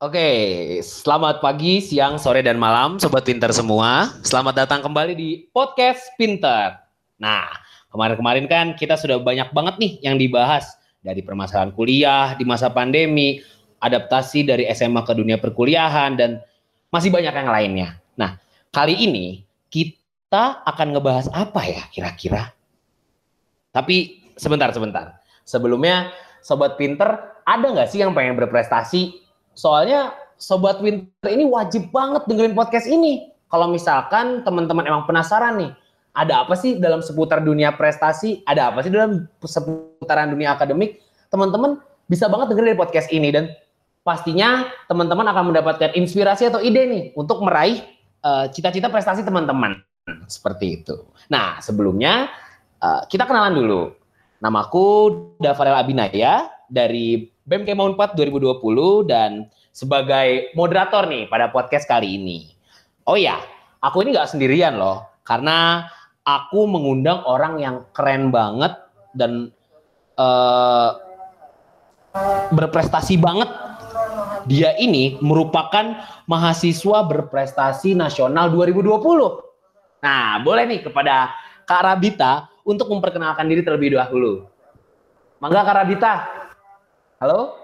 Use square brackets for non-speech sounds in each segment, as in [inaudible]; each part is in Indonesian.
Oke, selamat pagi, siang, sore, dan malam, sobat pinter semua. Selamat datang kembali di podcast Pinter. Nah, kemarin-kemarin kan kita sudah banyak banget nih yang dibahas dari permasalahan kuliah di masa pandemi, adaptasi dari SMA ke dunia perkuliahan, dan masih banyak yang lainnya. Nah, kali ini kita akan ngebahas apa ya kira-kira? Tapi sebentar, sebentar. Sebelumnya, sobat pinter, ada nggak sih yang pengen berprestasi Soalnya Sobat Winter ini wajib banget dengerin podcast ini. Kalau misalkan teman-teman emang penasaran nih, ada apa sih dalam seputar dunia prestasi, ada apa sih dalam seputaran dunia akademik, teman-teman bisa banget dengerin podcast ini dan pastinya teman-teman akan mendapatkan inspirasi atau ide nih untuk meraih uh, cita-cita prestasi teman-teman. Seperti itu. Nah, sebelumnya uh, kita kenalan dulu. Namaku Dafarel Abinaya dari Kemau 4 2020 dan sebagai moderator nih pada podcast kali ini. Oh ya, aku ini nggak sendirian loh, karena aku mengundang orang yang keren banget dan uh, berprestasi banget. Dia ini merupakan mahasiswa berprestasi nasional 2020. Nah, boleh nih kepada Kak Rabita untuk memperkenalkan diri terlebih dahulu. Mangga Kak Rabita, Halo?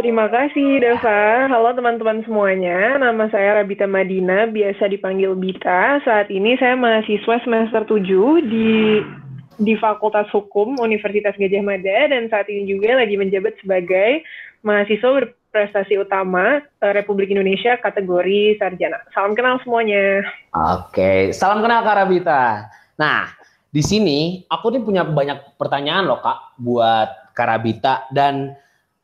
Terima kasih, Dava. Halo teman-teman semuanya. Nama saya Rabita Madina, biasa dipanggil Bita. Saat ini saya mahasiswa semester 7 di di Fakultas Hukum Universitas Gajah Mada dan saat ini juga lagi menjabat sebagai mahasiswa berprestasi utama eh, Republik Indonesia kategori sarjana. Salam kenal semuanya. Oke, salam kenal Kak Rabita. Nah, di sini aku nih punya banyak pertanyaan loh Kak buat Karabita dan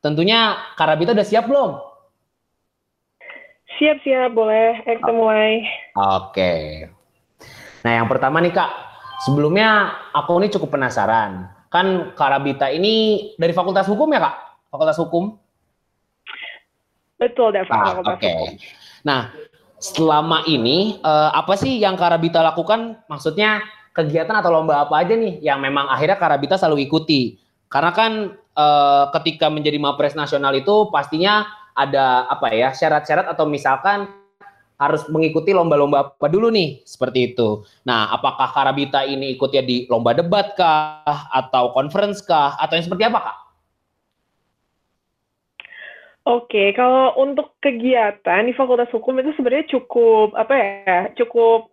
tentunya Karabita udah siap belum? Siap siap boleh eh, kita mulai. Oke. Nah yang pertama nih kak, sebelumnya aku nih cukup penasaran. Kan Karabita ini dari Fakultas Hukum ya kak? Fakultas Hukum? Betul, dari ah, Fakultas okay. Hukum. Nah selama ini uh, apa sih yang Karabita lakukan? Maksudnya kegiatan atau lomba apa aja nih yang memang akhirnya Karabita selalu ikuti? Karena kan e, ketika menjadi Mapres nasional itu pastinya ada apa ya syarat-syarat atau misalkan harus mengikuti lomba-lomba apa dulu nih seperti itu. Nah, apakah Karabita ini ikutnya di lomba debat kah atau conference kah atau yang seperti apa kak? Oke, kalau untuk kegiatan di Fakultas Hukum itu sebenarnya cukup apa ya, cukup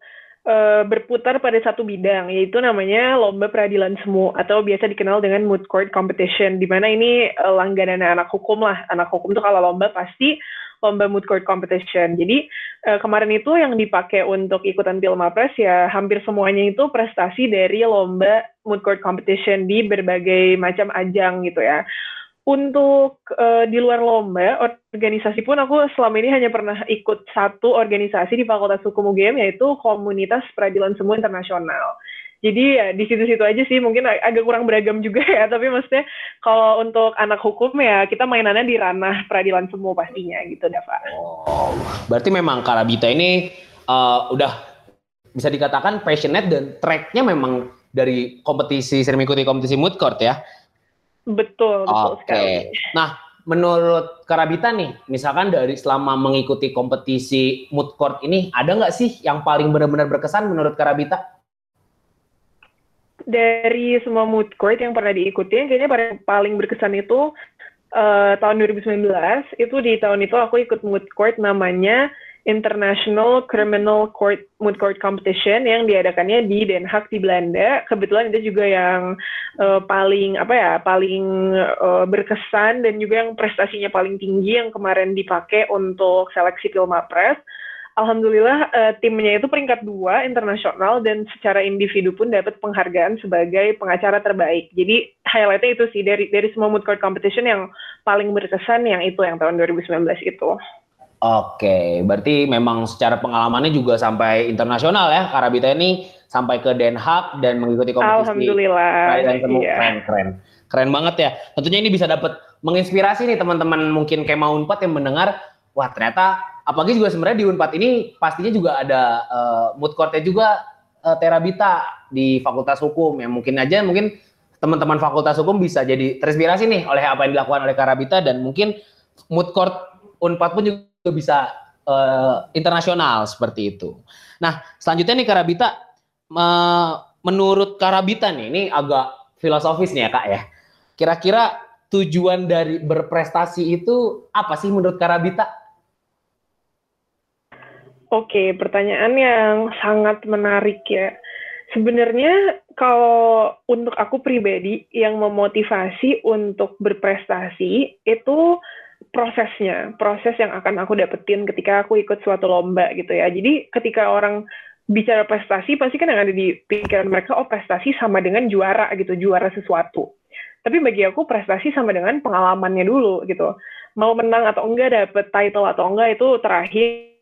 uh, berputar pada satu bidang, yaitu namanya Lomba Peradilan Semu atau biasa dikenal dengan Moot Court Competition, di mana ini uh, langganan anak hukum lah. Anak hukum tuh kalau lomba pasti lomba Moot Court Competition. Jadi uh, kemarin itu yang dipakai untuk ikutan Pilmapres ya hampir semuanya itu prestasi dari lomba Moot Court Competition di berbagai macam ajang gitu ya untuk uh, di luar lomba organisasi pun aku selama ini hanya pernah ikut satu organisasi di Fakultas Hukum UGM yaitu Komunitas Peradilan Semu Internasional. Jadi ya di situ-situ aja sih mungkin ag agak kurang beragam juga [laughs] ya tapi maksudnya kalau untuk anak hukum ya kita mainannya di ranah peradilan semu pastinya gitu Dava. Oh, berarti memang Karabita ini uh, udah bisa dikatakan passionate dan tracknya memang dari kompetisi sering mengikuti kompetisi moot court ya. Betul, betul. Okay. Nah, menurut Karabita nih, misalkan dari selama mengikuti kompetisi mood court ini, ada nggak sih yang paling benar-benar berkesan menurut Karabita? Dari semua mood court yang pernah diikuti, kayaknya paling berkesan itu uh, tahun 2019. Itu di tahun itu aku ikut mood court namanya International Criminal Court Moot Court Competition yang diadakannya di Den Haag di Belanda. Kebetulan itu juga yang uh, paling apa ya, paling uh, berkesan dan juga yang prestasinya paling tinggi yang kemarin dipakai untuk seleksi Pilmapres. Alhamdulillah uh, timnya itu peringkat dua internasional dan secara individu pun dapat penghargaan sebagai pengacara terbaik. Jadi highlightnya itu sih dari dari semua moot court competition yang paling berkesan yang itu yang tahun 2019 itu. Oke, berarti memang secara pengalamannya juga sampai internasional ya, Karabita ini sampai ke Den Haag dan mengikuti kompetisi. Alhamdulillah. Dan temu iya. keren, keren, keren banget ya. Tentunya ini bisa dapat menginspirasi nih teman-teman mungkin kayak mau Unpad yang mendengar, wah ternyata apalagi juga sebenarnya di Unpad ini pastinya juga ada uh, mood court juga uh, Terabita di Fakultas Hukum yang mungkin aja mungkin teman-teman Fakultas Hukum bisa jadi terinspirasi nih oleh apa yang dilakukan oleh Karabita dan mungkin mood court Unpad pun juga bisa uh, internasional seperti itu. Nah, selanjutnya nih Karabita, uh, menurut Karabita nih, ini agak filosofis nih ya Kak ya. Kira-kira tujuan dari berprestasi itu apa sih menurut Karabita? Oke, pertanyaan yang sangat menarik ya. Sebenarnya kalau untuk aku pribadi yang memotivasi untuk berprestasi itu prosesnya, proses yang akan aku dapetin ketika aku ikut suatu lomba gitu ya. Jadi ketika orang bicara prestasi pasti kan yang ada di pikiran mereka oh prestasi sama dengan juara gitu, juara sesuatu. Tapi bagi aku prestasi sama dengan pengalamannya dulu gitu. Mau menang atau enggak dapet title atau enggak itu terakhir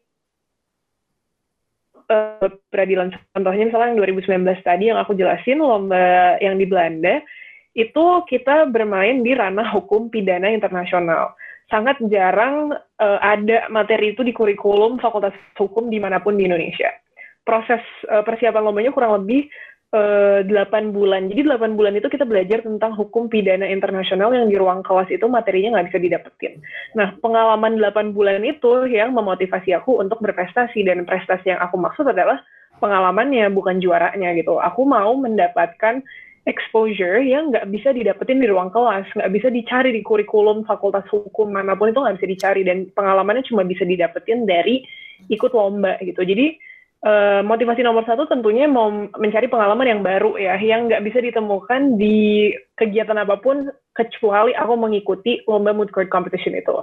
uh, peradilan contohnya misalnya yang 2019 tadi yang aku jelasin lomba yang di Belanda itu kita bermain di ranah hukum pidana internasional sangat jarang uh, ada materi itu di kurikulum fakultas hukum di mana pun di Indonesia proses uh, persiapan lombanya kurang lebih uh, 8 bulan. Jadi 8 bulan itu kita belajar tentang hukum pidana internasional yang di ruang kelas itu materinya nggak bisa didapetin. Nah, pengalaman 8 bulan itu yang memotivasi aku untuk berprestasi dan prestasi yang aku maksud adalah pengalamannya bukan juaranya gitu. Aku mau mendapatkan exposure yang nggak bisa didapetin di ruang kelas, nggak bisa dicari di kurikulum fakultas hukum mana pun itu nggak bisa dicari dan pengalamannya cuma bisa didapetin dari ikut lomba gitu. Jadi uh, motivasi nomor satu tentunya mau mencari pengalaman yang baru ya, yang nggak bisa ditemukan di kegiatan apa pun kecuali aku mengikuti lomba mood court competition itu.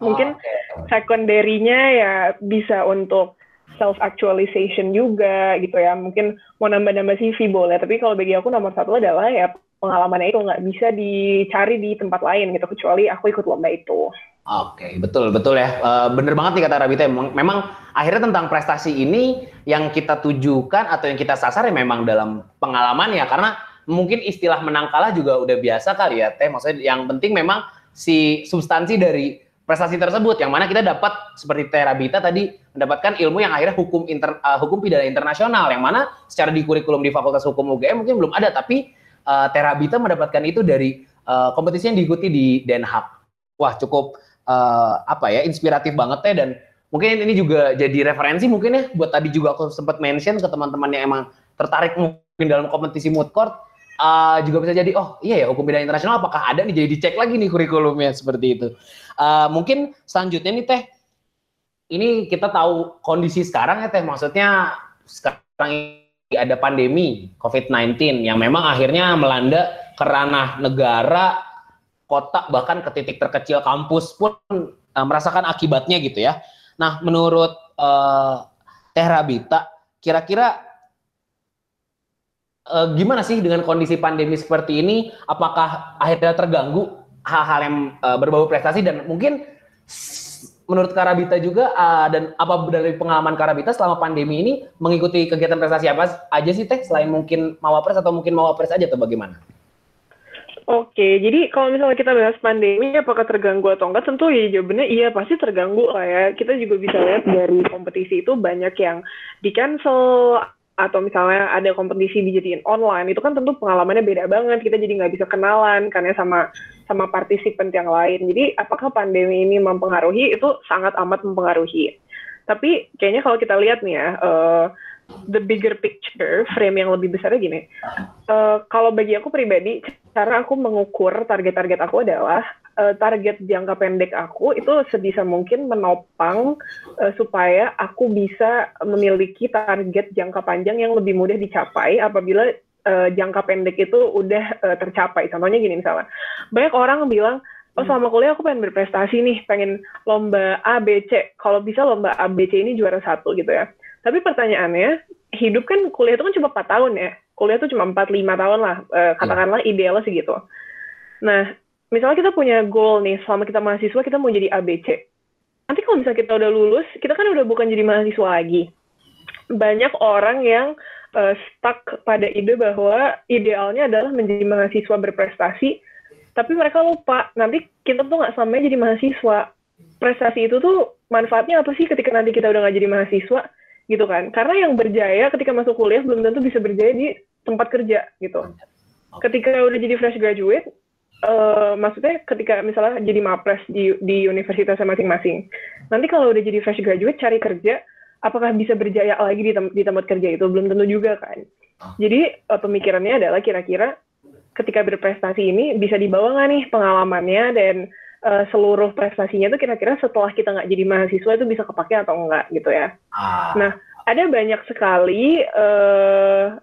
Mungkin oh, okay. secondary-nya ya bisa untuk self actualization juga gitu ya. Mungkin mau nambah-nambah CV boleh, tapi kalau bagi aku nomor satu adalah ya pengalamannya itu nggak bisa dicari di tempat lain gitu kecuali aku ikut lomba itu. Oke, okay, betul betul ya. Uh, bener banget nih kata Rabita. Memang, memang akhirnya tentang prestasi ini yang kita tujukan atau yang kita sasar ya memang dalam pengalaman ya. Karena mungkin istilah menang kalah juga udah biasa kali ya, Teh. Maksudnya yang penting memang si substansi dari prestasi tersebut yang mana kita dapat seperti Teh Rabita tadi mendapatkan ilmu yang akhirnya hukum inter, uh, hukum pidana internasional yang mana secara di kurikulum di Fakultas Hukum UGM mungkin belum ada tapi uh, Teh Rabita mendapatkan itu dari uh, kompetisi yang diikuti di Den Haag. Wah, cukup uh, apa ya inspiratif banget ya dan mungkin ini juga jadi referensi mungkin ya buat tadi juga aku sempat mention ke teman-teman yang emang tertarik mungkin dalam kompetisi mood court uh, juga bisa jadi oh iya ya hukum pidana internasional apakah ada nih? Jadi dicek lagi nih kurikulumnya seperti itu. Uh, mungkin selanjutnya nih teh ini kita tahu kondisi sekarang ya teh. Maksudnya sekarang ada pandemi COVID-19 yang memang akhirnya melanda kerana negara kota bahkan ke titik terkecil kampus pun uh, merasakan akibatnya gitu ya. Nah, menurut uh, Teh Rabita, kira-kira uh, gimana sih dengan kondisi pandemi seperti ini? Apakah akhirnya terganggu hal-hal yang uh, berbau prestasi dan mungkin menurut Karabita juga uh, dan apa dari pengalaman Karabita selama pandemi ini mengikuti kegiatan prestasi apa aja sih Teh selain mungkin Mawapres atau mungkin Mawapres aja atau bagaimana? Oke, jadi kalau misalnya kita bahas pandemi, apakah terganggu atau enggak? Tentu ya jawabannya iya, pasti terganggu lah ya. Kita juga bisa lihat dari kompetisi itu banyak yang di cancel atau misalnya ada kompetisi dijadiin online, itu kan tentu pengalamannya beda banget. Kita jadi nggak bisa kenalan karena sama sama partisipan yang lain. Jadi apakah pandemi ini mempengaruhi? Itu sangat amat mempengaruhi. Tapi kayaknya kalau kita lihat nih ya, uh, the bigger picture, frame yang lebih besarnya gini. Uh, kalau bagi aku pribadi, cara aku mengukur target-target aku adalah uh, target jangka pendek aku itu sebisa mungkin menopang uh, supaya aku bisa memiliki target jangka panjang yang lebih mudah dicapai apabila uh, jangka pendek itu udah uh, tercapai. Contohnya gini misalnya, banyak orang bilang oh selama kuliah aku pengen berprestasi nih, pengen lomba A, B, C. Kalau bisa lomba A, B, C ini juara satu gitu ya. Tapi pertanyaannya, hidup kan kuliah itu kan cuma 4 tahun ya. Kuliah itu cuma 4 5 tahun lah, eh, katakanlah idealnya segitu. Nah, misalnya kita punya goal nih, selama kita mahasiswa kita mau jadi ABC. Nanti kalau misalnya kita udah lulus, kita kan udah bukan jadi mahasiswa lagi. Banyak orang yang uh, stuck pada ide bahwa idealnya adalah menjadi mahasiswa berprestasi, tapi mereka lupa nanti kita tuh nggak sampai jadi mahasiswa. Prestasi itu tuh manfaatnya apa sih ketika nanti kita udah nggak jadi mahasiswa? gitu kan karena yang berjaya ketika masuk kuliah belum tentu bisa berjaya di tempat kerja gitu ketika udah jadi fresh graduate uh, maksudnya ketika misalnya jadi mapres di di universitasnya masing-masing. Nanti kalau udah jadi fresh graduate cari kerja, apakah bisa berjaya lagi di, tem di tempat kerja itu belum tentu juga kan. Jadi uh, pemikirannya adalah kira-kira ketika berprestasi ini bisa dibawa nggak nih pengalamannya dan uh, seluruh prestasinya itu kira-kira setelah kita nggak jadi mahasiswa itu bisa kepake atau enggak gitu ya. Ah. Nah, ada banyak sekali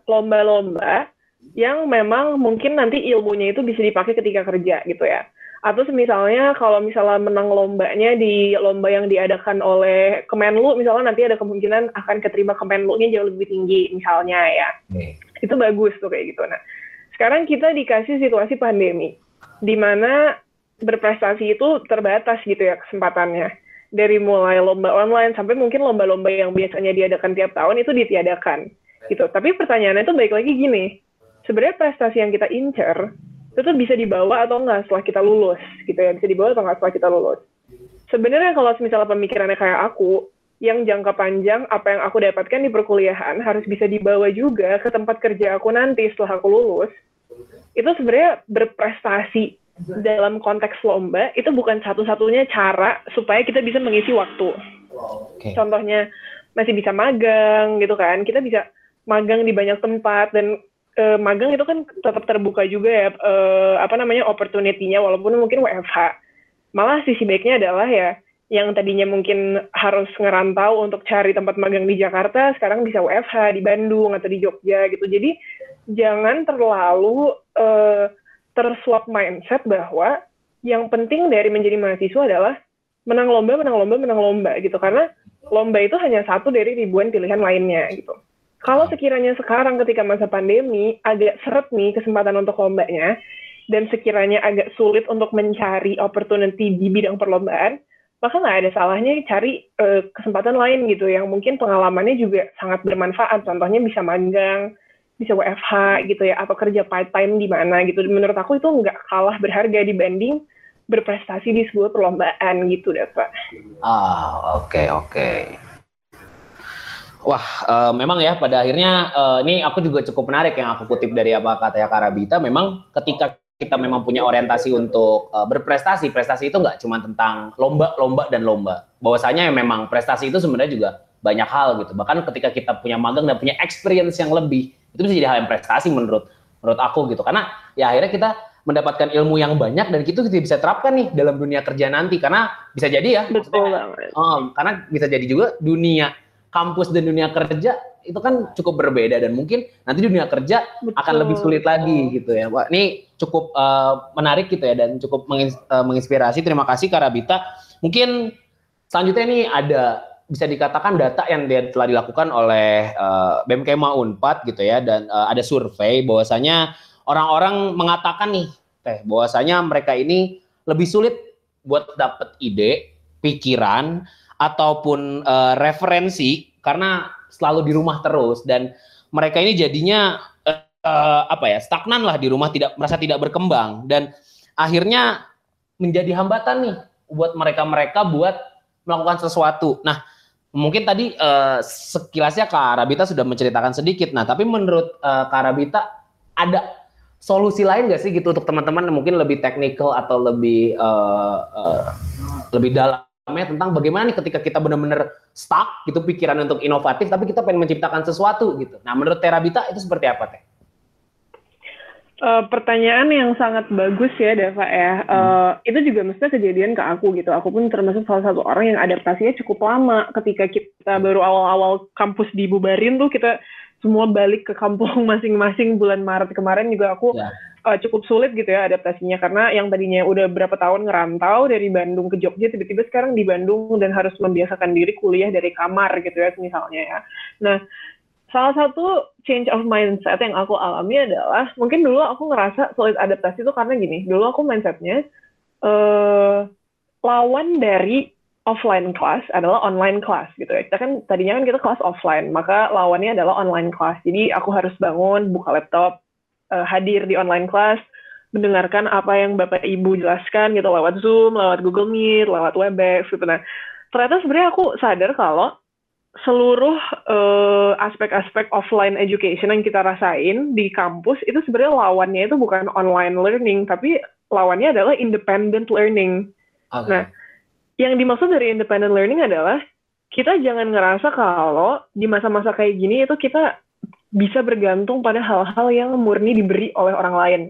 lomba-lomba uh, yang memang mungkin nanti ilmunya itu bisa dipakai ketika kerja gitu ya. Atau misalnya kalau misalnya menang lombanya di lomba yang diadakan oleh Kemenlu, misalnya nanti ada kemungkinan akan keterima Kemenlu-nya jauh lebih tinggi misalnya ya. Hmm. Itu bagus tuh kayak gitu. Nah, sekarang kita dikasih situasi pandemi, di mana berprestasi itu terbatas gitu ya kesempatannya. Dari mulai lomba online sampai mungkin lomba-lomba yang biasanya diadakan tiap tahun itu ditiadakan gitu. Tapi pertanyaannya itu baik lagi gini, sebenarnya prestasi yang kita incer itu tuh bisa dibawa atau enggak setelah kita lulus gitu ya bisa dibawa atau enggak setelah kita lulus sebenarnya kalau misalnya pemikirannya kayak aku yang jangka panjang apa yang aku dapatkan di perkuliahan harus bisa dibawa juga ke tempat kerja aku nanti setelah aku lulus itu sebenarnya berprestasi dalam konteks lomba itu bukan satu-satunya cara supaya kita bisa mengisi waktu. Okay. Contohnya masih bisa magang gitu kan, kita bisa magang di banyak tempat dan uh, magang itu kan tetap terbuka juga ya uh, apa namanya opportunity-nya walaupun mungkin WFH. Malah sisi baiknya adalah ya yang tadinya mungkin harus ngerantau untuk cari tempat magang di Jakarta, sekarang bisa WFH di Bandung atau di Jogja gitu. Jadi jangan terlalu uh, tersuap mindset bahwa yang penting dari menjadi mahasiswa adalah menang lomba, menang lomba, menang lomba gitu. Karena lomba itu hanya satu dari ribuan pilihan lainnya gitu. Kalau sekiranya sekarang ketika masa pandemi agak seret nih kesempatan untuk lombanya dan sekiranya agak sulit untuk mencari opportunity di bidang perlombaan, maka nggak ada salahnya cari uh, kesempatan lain gitu yang mungkin pengalamannya juga sangat bermanfaat. Contohnya bisa magang, bisa WFH gitu ya, atau kerja part time di mana gitu. Menurut aku itu nggak kalah berharga dibanding berprestasi di sebuah perlombaan gitu, Dava. Ah, oke okay, oke. Okay. Wah, uh, memang ya pada akhirnya uh, ini aku juga cukup menarik yang aku kutip dari apa kata ya Karabita. Memang ketika kita memang punya orientasi untuk uh, berprestasi, prestasi itu nggak cuma tentang lomba, lomba dan lomba. Bahwasanya memang prestasi itu sebenarnya juga banyak hal gitu. Bahkan ketika kita punya magang dan punya experience yang lebih, itu bisa jadi hal yang prestasi menurut menurut aku gitu. Karena ya akhirnya kita mendapatkan ilmu yang banyak dan itu kita bisa terapkan nih dalam dunia kerja nanti karena bisa jadi ya. Betul banget. Um, karena bisa jadi juga dunia kampus dan dunia kerja itu kan cukup berbeda dan mungkin nanti dunia kerja Betul. akan lebih sulit lagi gitu ya. Wah, ini cukup uh, menarik gitu ya dan cukup mengins uh, menginspirasi. Terima kasih Karabita. Mungkin selanjutnya ini ada bisa dikatakan data yang telah dilakukan oleh uh, BMKMA Unpad gitu ya dan uh, ada survei bahwasanya orang-orang mengatakan nih teh bahwasanya mereka ini lebih sulit buat dapat ide, pikiran ataupun uh, referensi karena selalu di rumah terus dan mereka ini jadinya uh, apa ya stagnan lah di rumah tidak merasa tidak berkembang dan akhirnya menjadi hambatan nih buat mereka-mereka buat melakukan sesuatu. Nah, mungkin tadi uh, sekilasnya Kak Rabita sudah menceritakan sedikit. Nah, tapi menurut uh, Kak Rabita ada solusi lain nggak sih gitu untuk teman-teman mungkin lebih teknikal atau lebih uh, uh, lebih dalam tentang bagaimana nih ketika kita benar-benar stuck gitu pikiran untuk inovatif tapi kita pengen menciptakan sesuatu gitu. Nah, menurut Terabita itu seperti apa teh? Uh, pertanyaan yang sangat bagus ya, Dava ya. Uh, hmm. Itu juga mestinya kejadian ke aku gitu. Aku pun termasuk salah satu orang yang adaptasinya cukup lama. Ketika kita baru awal-awal kampus dibubarin tuh kita semua balik ke kampung [laughs] masing-masing bulan Maret kemarin juga aku ya uh, cukup sulit gitu ya adaptasinya karena yang tadinya udah berapa tahun ngerantau dari Bandung ke Jogja tiba-tiba sekarang di Bandung dan harus membiasakan diri kuliah dari kamar gitu ya misalnya ya. Nah, salah satu change of mindset yang aku alami adalah mungkin dulu aku ngerasa sulit adaptasi itu karena gini, dulu aku mindsetnya uh, lawan dari offline class adalah online class gitu ya. Kita kan tadinya kan kita kelas offline, maka lawannya adalah online class. Jadi aku harus bangun, buka laptop, uh, hadir di online class, mendengarkan apa yang Bapak Ibu jelaskan gitu lewat Zoom, lewat Google Meet, lewat Webex gitu. Nah, ternyata sebenarnya aku sadar kalau seluruh uh, aspek-aspek offline education yang kita rasain di kampus itu sebenarnya lawannya itu bukan online learning tapi lawannya adalah independent learning. Okay. Nah, yang dimaksud dari independent learning adalah kita jangan ngerasa kalau di masa-masa kayak gini itu kita bisa bergantung pada hal-hal yang murni diberi oleh orang lain.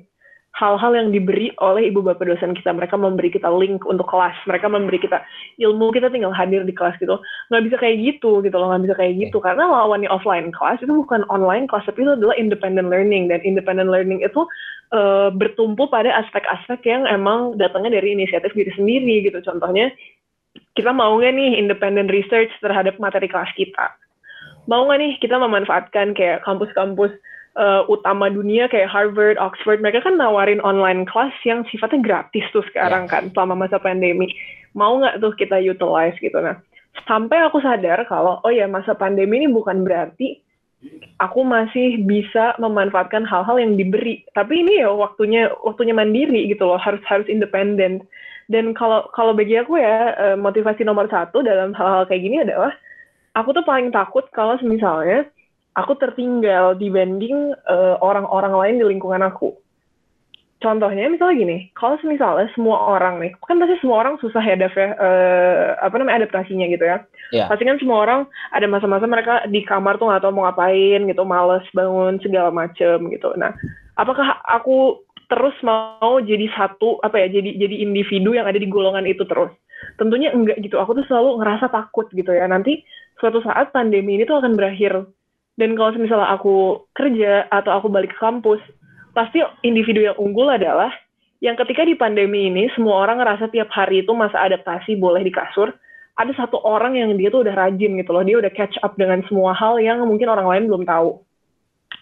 Hal-hal yang diberi oleh ibu bapak dosen kita. Mereka memberi kita link untuk kelas. Mereka memberi kita ilmu, kita tinggal hadir di kelas gitu. Nggak bisa kayak gitu gitu loh, nggak bisa kayak gitu. Karena lawannya offline kelas itu bukan online kelas, tapi itu adalah independent learning. Dan independent learning itu uh, bertumpu pada aspek-aspek yang emang datangnya dari inisiatif diri sendiri gitu. Contohnya, kita mau nggak nih independent research terhadap materi kelas kita? Mau nggak nih kita memanfaatkan kayak kampus-kampus uh, utama dunia kayak Harvard, Oxford, mereka kan nawarin online class yang sifatnya gratis tuh sekarang yeah. kan selama masa pandemi. Mau nggak tuh kita utilize gitu nah. Sampai aku sadar kalau oh ya masa pandemi ini bukan berarti aku masih bisa memanfaatkan hal-hal yang diberi. Tapi ini ya waktunya waktunya mandiri gitu loh, harus harus independen. Dan kalau kalau bagi aku ya eh, motivasi nomor satu dalam hal-hal kayak gini adalah aku tuh paling takut kalau misalnya aku tertinggal dibanding uh, orang-orang lain di lingkungan aku. Contohnya misalnya gini, kalau misalnya semua orang nih, kan pasti semua orang susah ya ya, uh, apa namanya adaptasinya gitu ya. Yeah. Pasti kan semua orang ada masa-masa mereka di kamar tuh nggak tahu mau ngapain gitu, males bangun segala macem gitu. Nah, apakah aku terus mau jadi satu apa ya, jadi jadi individu yang ada di golongan itu terus? Tentunya enggak gitu. Aku tuh selalu ngerasa takut gitu ya. Nanti suatu saat pandemi ini tuh akan berakhir dan kalau misalnya aku kerja atau aku balik ke kampus, pasti individu yang unggul adalah yang ketika di pandemi ini semua orang ngerasa tiap hari itu masa adaptasi boleh di kasur, ada satu orang yang dia tuh udah rajin gitu loh, dia udah catch up dengan semua hal yang mungkin orang lain belum tahu.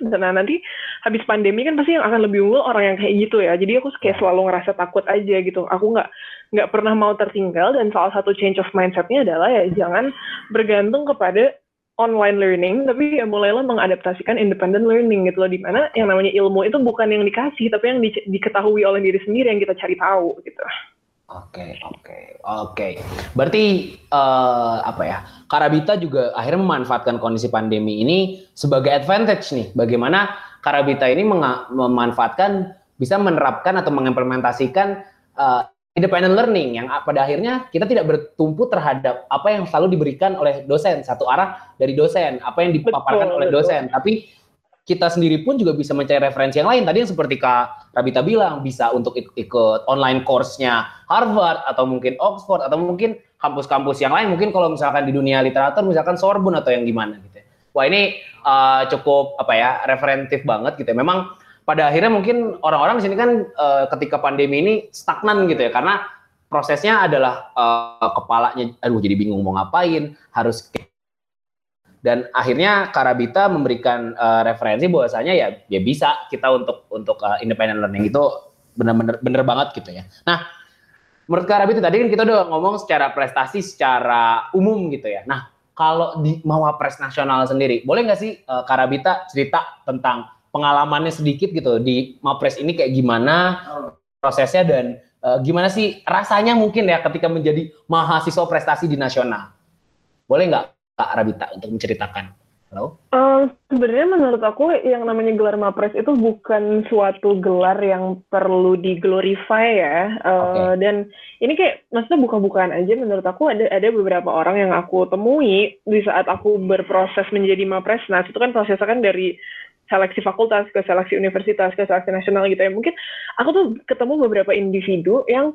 Nah nanti habis pandemi kan pasti yang akan lebih unggul orang yang kayak gitu ya. Jadi aku kayak selalu ngerasa takut aja gitu. Aku nggak nggak pernah mau tertinggal dan salah satu change of mindsetnya adalah ya jangan bergantung kepada online learning, tapi ya mulailah mengadaptasikan independent learning gitu loh, di mana yang namanya ilmu itu bukan yang dikasih, tapi yang di, diketahui oleh diri sendiri yang kita cari tahu gitu. Oke, oke, oke. Berarti uh, apa ya? Karabita juga akhirnya memanfaatkan kondisi pandemi ini sebagai advantage nih. Bagaimana Karabita ini memanfaatkan bisa menerapkan atau mengimplementasikan uh, independent learning yang pada akhirnya kita tidak bertumpu terhadap apa yang selalu diberikan oleh dosen. Satu arah dari dosen apa yang dipaparkan betul, oleh dosen. Betul. tapi kita sendiri pun juga bisa mencari referensi yang lain. Tadi yang seperti Kak Rabita bilang bisa untuk ikut, ikut online course-nya Harvard atau mungkin Oxford atau mungkin kampus-kampus yang lain. Mungkin kalau misalkan di dunia literatur misalkan Sorbonne atau yang gimana gitu ya. wah ini uh, cukup apa ya referentif banget gitu ya. Memang pada akhirnya mungkin orang-orang di sini kan uh, ketika pandemi ini stagnan gitu ya karena prosesnya adalah uh, kepalanya aduh jadi bingung mau ngapain harus dan akhirnya Karabita memberikan uh, referensi bahwasanya ya ya bisa kita untuk untuk uh, independent learning itu benar-benar benar banget gitu ya. Nah, menurut Karabita tadi kan kita udah ngomong secara prestasi secara umum gitu ya. Nah, kalau di Mawapres nasional sendiri, boleh nggak sih uh, Karabita cerita tentang pengalamannya sedikit gitu di Mapres ini kayak gimana prosesnya dan uh, gimana sih rasanya mungkin ya ketika menjadi mahasiswa prestasi di nasional. Boleh nggak Kak Rabita untuk menceritakan? Halo? Uh, Sebenarnya menurut aku yang namanya gelar Mapres itu bukan suatu gelar yang perlu diglorify ya. Uh, eh, okay. Dan ini kayak maksudnya buka-bukaan aja menurut aku ada ada beberapa orang yang aku temui di saat aku berproses menjadi Mapres. Nah itu kan prosesnya kan dari seleksi fakultas ke seleksi universitas ke seleksi nasional gitu ya mungkin aku tuh ketemu beberapa individu yang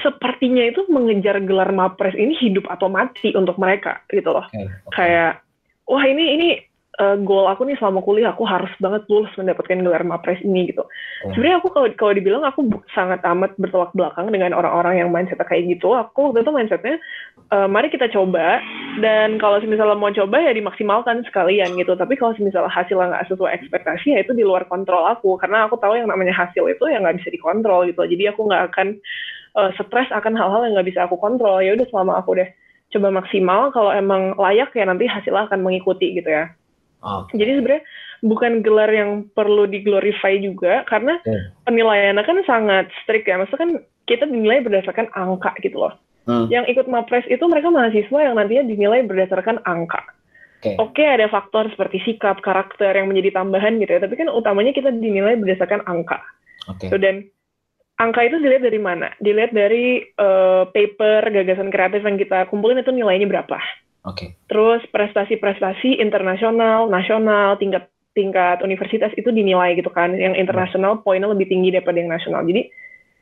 sepertinya itu mengejar gelar mapres ini hidup atau mati untuk mereka gitu loh okay, okay. kayak wah ini ini uh, goal aku nih selama kuliah aku harus banget lulus mendapatkan gelar mapres ini gitu. Oh. Sebenarnya aku kalau kalau dibilang aku sangat amat bertolak belakang dengan orang-orang yang mindset kayak gitu. Aku waktu itu mindsetnya uh, mari kita coba dan kalau misalnya mau coba ya dimaksimalkan sekalian gitu. Tapi kalau misalnya hasilnya nggak sesuai ekspektasi ya itu di luar kontrol aku karena aku tahu yang namanya hasil itu ya nggak bisa dikontrol gitu. Jadi aku nggak akan uh, stres akan hal-hal yang nggak bisa aku kontrol. Ya udah selama aku deh coba maksimal kalau emang layak ya nanti hasilnya akan mengikuti gitu ya. Okay. Jadi sebenarnya bukan gelar yang perlu diglorify juga karena yeah. penilaiannya kan sangat strict ya. Maksudnya kan kita dinilai berdasarkan angka gitu loh. Hmm. Yang ikut mapres itu mereka mahasiswa yang nantinya dinilai berdasarkan angka. Okay. Oke okay, ada faktor seperti sikap, karakter yang menjadi tambahan gitu ya. Tapi kan utamanya kita dinilai berdasarkan angka. Okay. So, dan angka itu dilihat dari mana? Dilihat dari uh, paper gagasan kreatif yang kita kumpulin itu nilainya berapa. Oke. Okay. Terus prestasi-prestasi internasional, nasional, tingkat tingkat universitas itu dinilai gitu kan. Yang internasional poinnya lebih tinggi daripada yang nasional. Jadi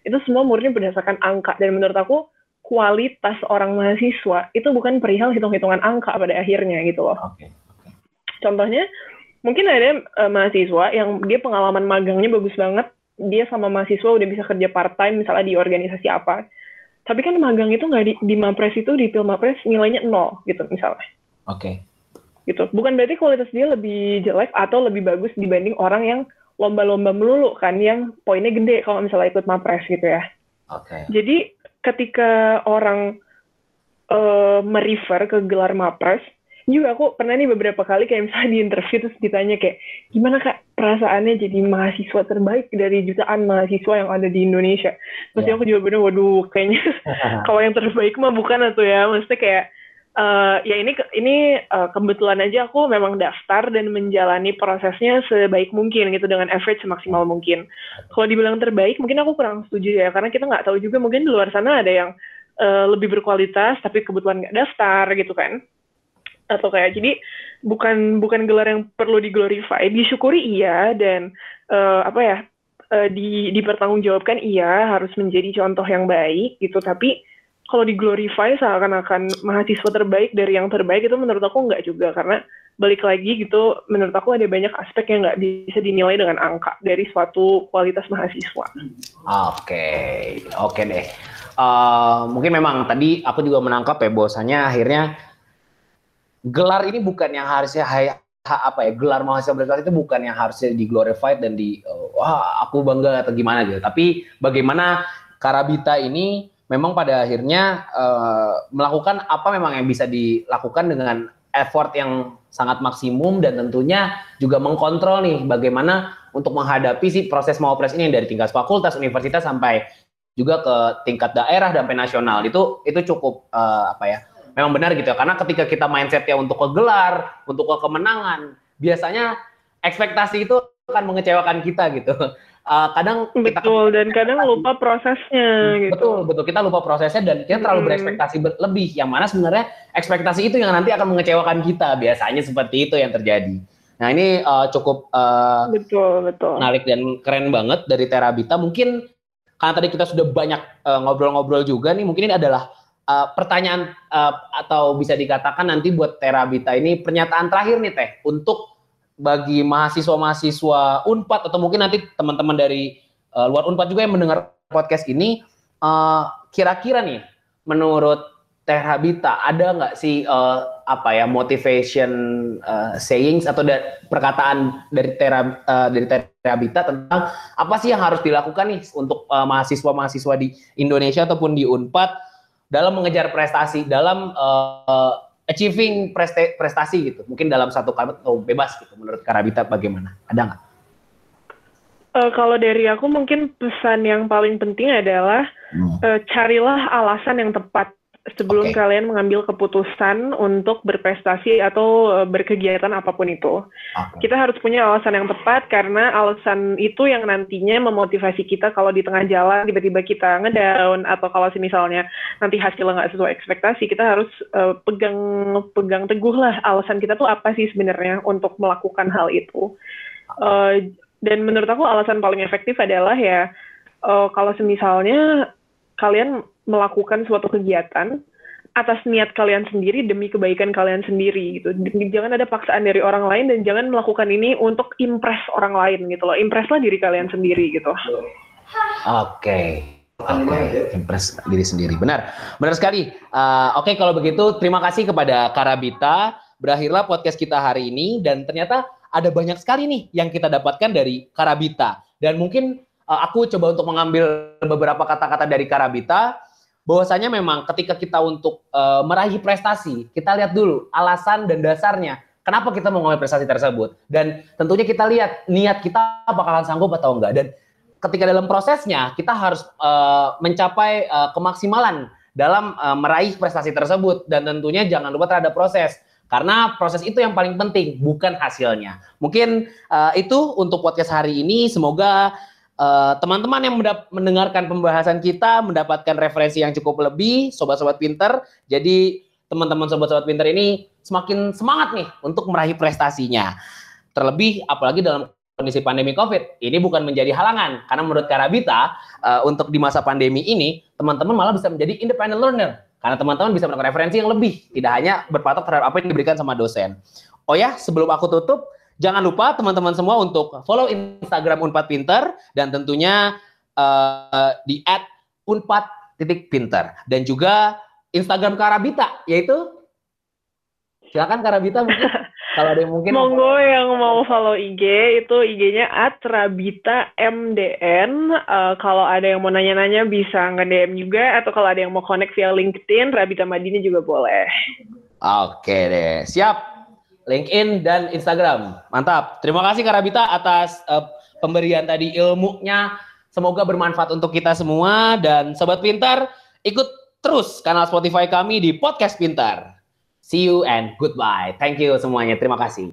itu semua murni berdasarkan angka dan menurut aku kualitas orang mahasiswa itu bukan perihal hitung-hitungan angka pada akhirnya gitu loh. Okay. Okay. Contohnya mungkin ada uh, mahasiswa yang dia pengalaman magangnya bagus banget, dia sama mahasiswa udah bisa kerja part time misalnya di organisasi apa. Tapi kan magang itu nggak di, di Mapres itu di Pilmapres nilainya nol gitu misalnya. Oke. Okay. Gitu. Bukan berarti kualitas dia lebih jelek atau lebih bagus dibanding orang yang lomba-lomba melulu kan yang poinnya gede kalau misalnya ikut Mapres gitu ya. Oke. Okay. Jadi ketika orang uh, merefer ke gelar Mapres, juga aku pernah nih beberapa kali kayak misalnya di interview terus ditanya kayak gimana kak perasaannya jadi mahasiswa terbaik dari jutaan mahasiswa yang ada di Indonesia? Terus yeah. aku jawabannya waduh kayaknya [laughs] kalau yang terbaik mah bukan atau ya. Maksudnya kayak uh, ya ini ini uh, kebetulan aja aku memang daftar dan menjalani prosesnya sebaik mungkin gitu dengan average semaksimal mungkin. Kalau dibilang terbaik mungkin aku kurang setuju ya karena kita nggak tahu juga mungkin di luar sana ada yang uh, lebih berkualitas tapi kebetulan nggak daftar gitu kan atau kayak jadi bukan bukan gelar yang perlu diglorify disyukuri iya dan uh, apa ya uh, di dipertanggungjawabkan iya harus menjadi contoh yang baik gitu tapi kalau diglorify seakan-akan mahasiswa terbaik dari yang terbaik itu menurut aku nggak juga karena balik lagi gitu menurut aku ada banyak aspek yang nggak bisa dinilai dengan angka dari suatu kualitas mahasiswa. Oke, okay. oke okay deh. Uh, mungkin memang tadi aku juga menangkap ya bahwasanya akhirnya gelar ini bukan yang harusnya ha, apa ya gelar mahasiswa berkelas itu bukan yang harusnya di glorified dan di uh, wah aku bangga atau gimana gitu. Tapi bagaimana Karabita ini memang pada akhirnya uh, melakukan apa memang yang bisa dilakukan dengan effort yang sangat maksimum dan tentunya juga mengkontrol nih bagaimana untuk menghadapi si proses mau pres ini dari tingkat fakultas universitas sampai juga ke tingkat daerah dan nasional. Itu itu cukup uh, apa ya memang benar gitu ya. Karena ketika kita mindsetnya untuk ke gelar, untuk ke kemenangan, biasanya ekspektasi itu akan mengecewakan kita gitu. Uh, kadang betul kita, dan kadang lupa prosesnya hmm, gitu. Betul, betul. Kita lupa prosesnya dan kita terlalu hmm. berekspektasi lebih. Yang mana sebenarnya ekspektasi itu yang nanti akan mengecewakan kita. Biasanya seperti itu yang terjadi. Nah ini uh, cukup uh, betul betul menarik dan keren banget dari Terabita. Mungkin karena tadi kita sudah banyak ngobrol-ngobrol uh, juga nih, mungkin ini adalah uh, pertanyaan uh, atau bisa dikatakan nanti buat Terabita ini pernyataan terakhir nih Teh untuk bagi mahasiswa-mahasiswa Unpad atau mungkin nanti teman-teman dari uh, luar Unpad juga yang mendengar podcast ini kira-kira uh, nih menurut Terabita ada nggak sih uh, apa ya motivation uh, sayings atau da perkataan dari Tera uh, dari Terabita tentang apa sih yang harus dilakukan nih untuk mahasiswa-mahasiswa di Indonesia ataupun di Unpad dalam mengejar prestasi, dalam uh, achieving prestasi, prestasi gitu. Mungkin dalam satu kalimat atau bebas gitu. Menurut Karabita bagaimana? Ada nggak? Uh, kalau dari aku mungkin pesan yang paling penting adalah hmm. uh, carilah alasan yang tepat sebelum okay. kalian mengambil keputusan untuk berprestasi atau uh, berkegiatan apa pun itu. Okay. Kita harus punya alasan yang tepat karena alasan itu yang nantinya memotivasi kita kalau di tengah jalan tiba-tiba kita ngedown atau kalau misalnya nanti hasilnya nggak sesuai ekspektasi, kita harus uh, pegang pegang teguh lah alasan kita tuh apa sih sebenarnya untuk melakukan hal itu. Uh, dan menurut aku alasan paling efektif adalah ya uh, kalau misalnya kalian melakukan suatu kegiatan atas niat kalian sendiri demi kebaikan kalian sendiri gitu. Jangan ada paksaan dari orang lain dan jangan melakukan ini untuk impress orang lain gitu loh. Impresslah diri kalian sendiri gitu. Oke. Okay. Oke, okay. impress diri sendiri. Benar, benar sekali. Uh, Oke, okay, kalau begitu terima kasih kepada Karabita. Berakhirlah podcast kita hari ini dan ternyata ada banyak sekali nih yang kita dapatkan dari Karabita. Dan mungkin uh, aku coba untuk mengambil beberapa kata-kata dari Karabita bahwasanya memang ketika kita untuk uh, meraih prestasi, kita lihat dulu alasan dan dasarnya kenapa kita mau prestasi tersebut. Dan tentunya kita lihat niat kita bakalan sanggup atau enggak. Dan ketika dalam prosesnya kita harus uh, mencapai uh, kemaksimalan dalam uh, meraih prestasi tersebut dan tentunya jangan lupa terhadap proses karena proses itu yang paling penting bukan hasilnya. Mungkin uh, itu untuk podcast hari ini semoga uh, teman-teman yang mendengarkan pembahasan kita mendapatkan referensi yang cukup lebih, sobat-sobat pinter. Jadi teman-teman sobat-sobat pinter ini semakin semangat nih untuk meraih prestasinya. Terlebih apalagi dalam kondisi pandemi COVID. Ini bukan menjadi halangan karena menurut Karabita uh, untuk di masa pandemi ini teman-teman malah bisa menjadi independent learner karena teman-teman bisa mendapatkan referensi yang lebih, tidak hanya berpatok terhadap apa yang diberikan sama dosen. Oh ya, sebelum aku tutup, jangan lupa teman-teman semua untuk follow Instagram Unpad Pinter dan tentunya uh, di @unpad.pinter dan juga Instagram Karabita yaitu silakan Karabita mungkin [laughs] kalau ada yang mungkin monggo yang mau follow IG itu IG-nya @rabita_mdn. Uh, kalau ada yang mau nanya-nanya bisa nge-DM juga atau kalau ada yang mau connect via LinkedIn Rabita Madini juga boleh. Oke deh, siap. LinkedIn dan Instagram. Mantap. Terima kasih Kak Rabita atas uh, pemberian tadi ilmunya. Semoga bermanfaat untuk kita semua dan sobat pintar ikut terus kanal Spotify kami di Podcast Pintar. See you and goodbye. Thank you semuanya. Terima kasih.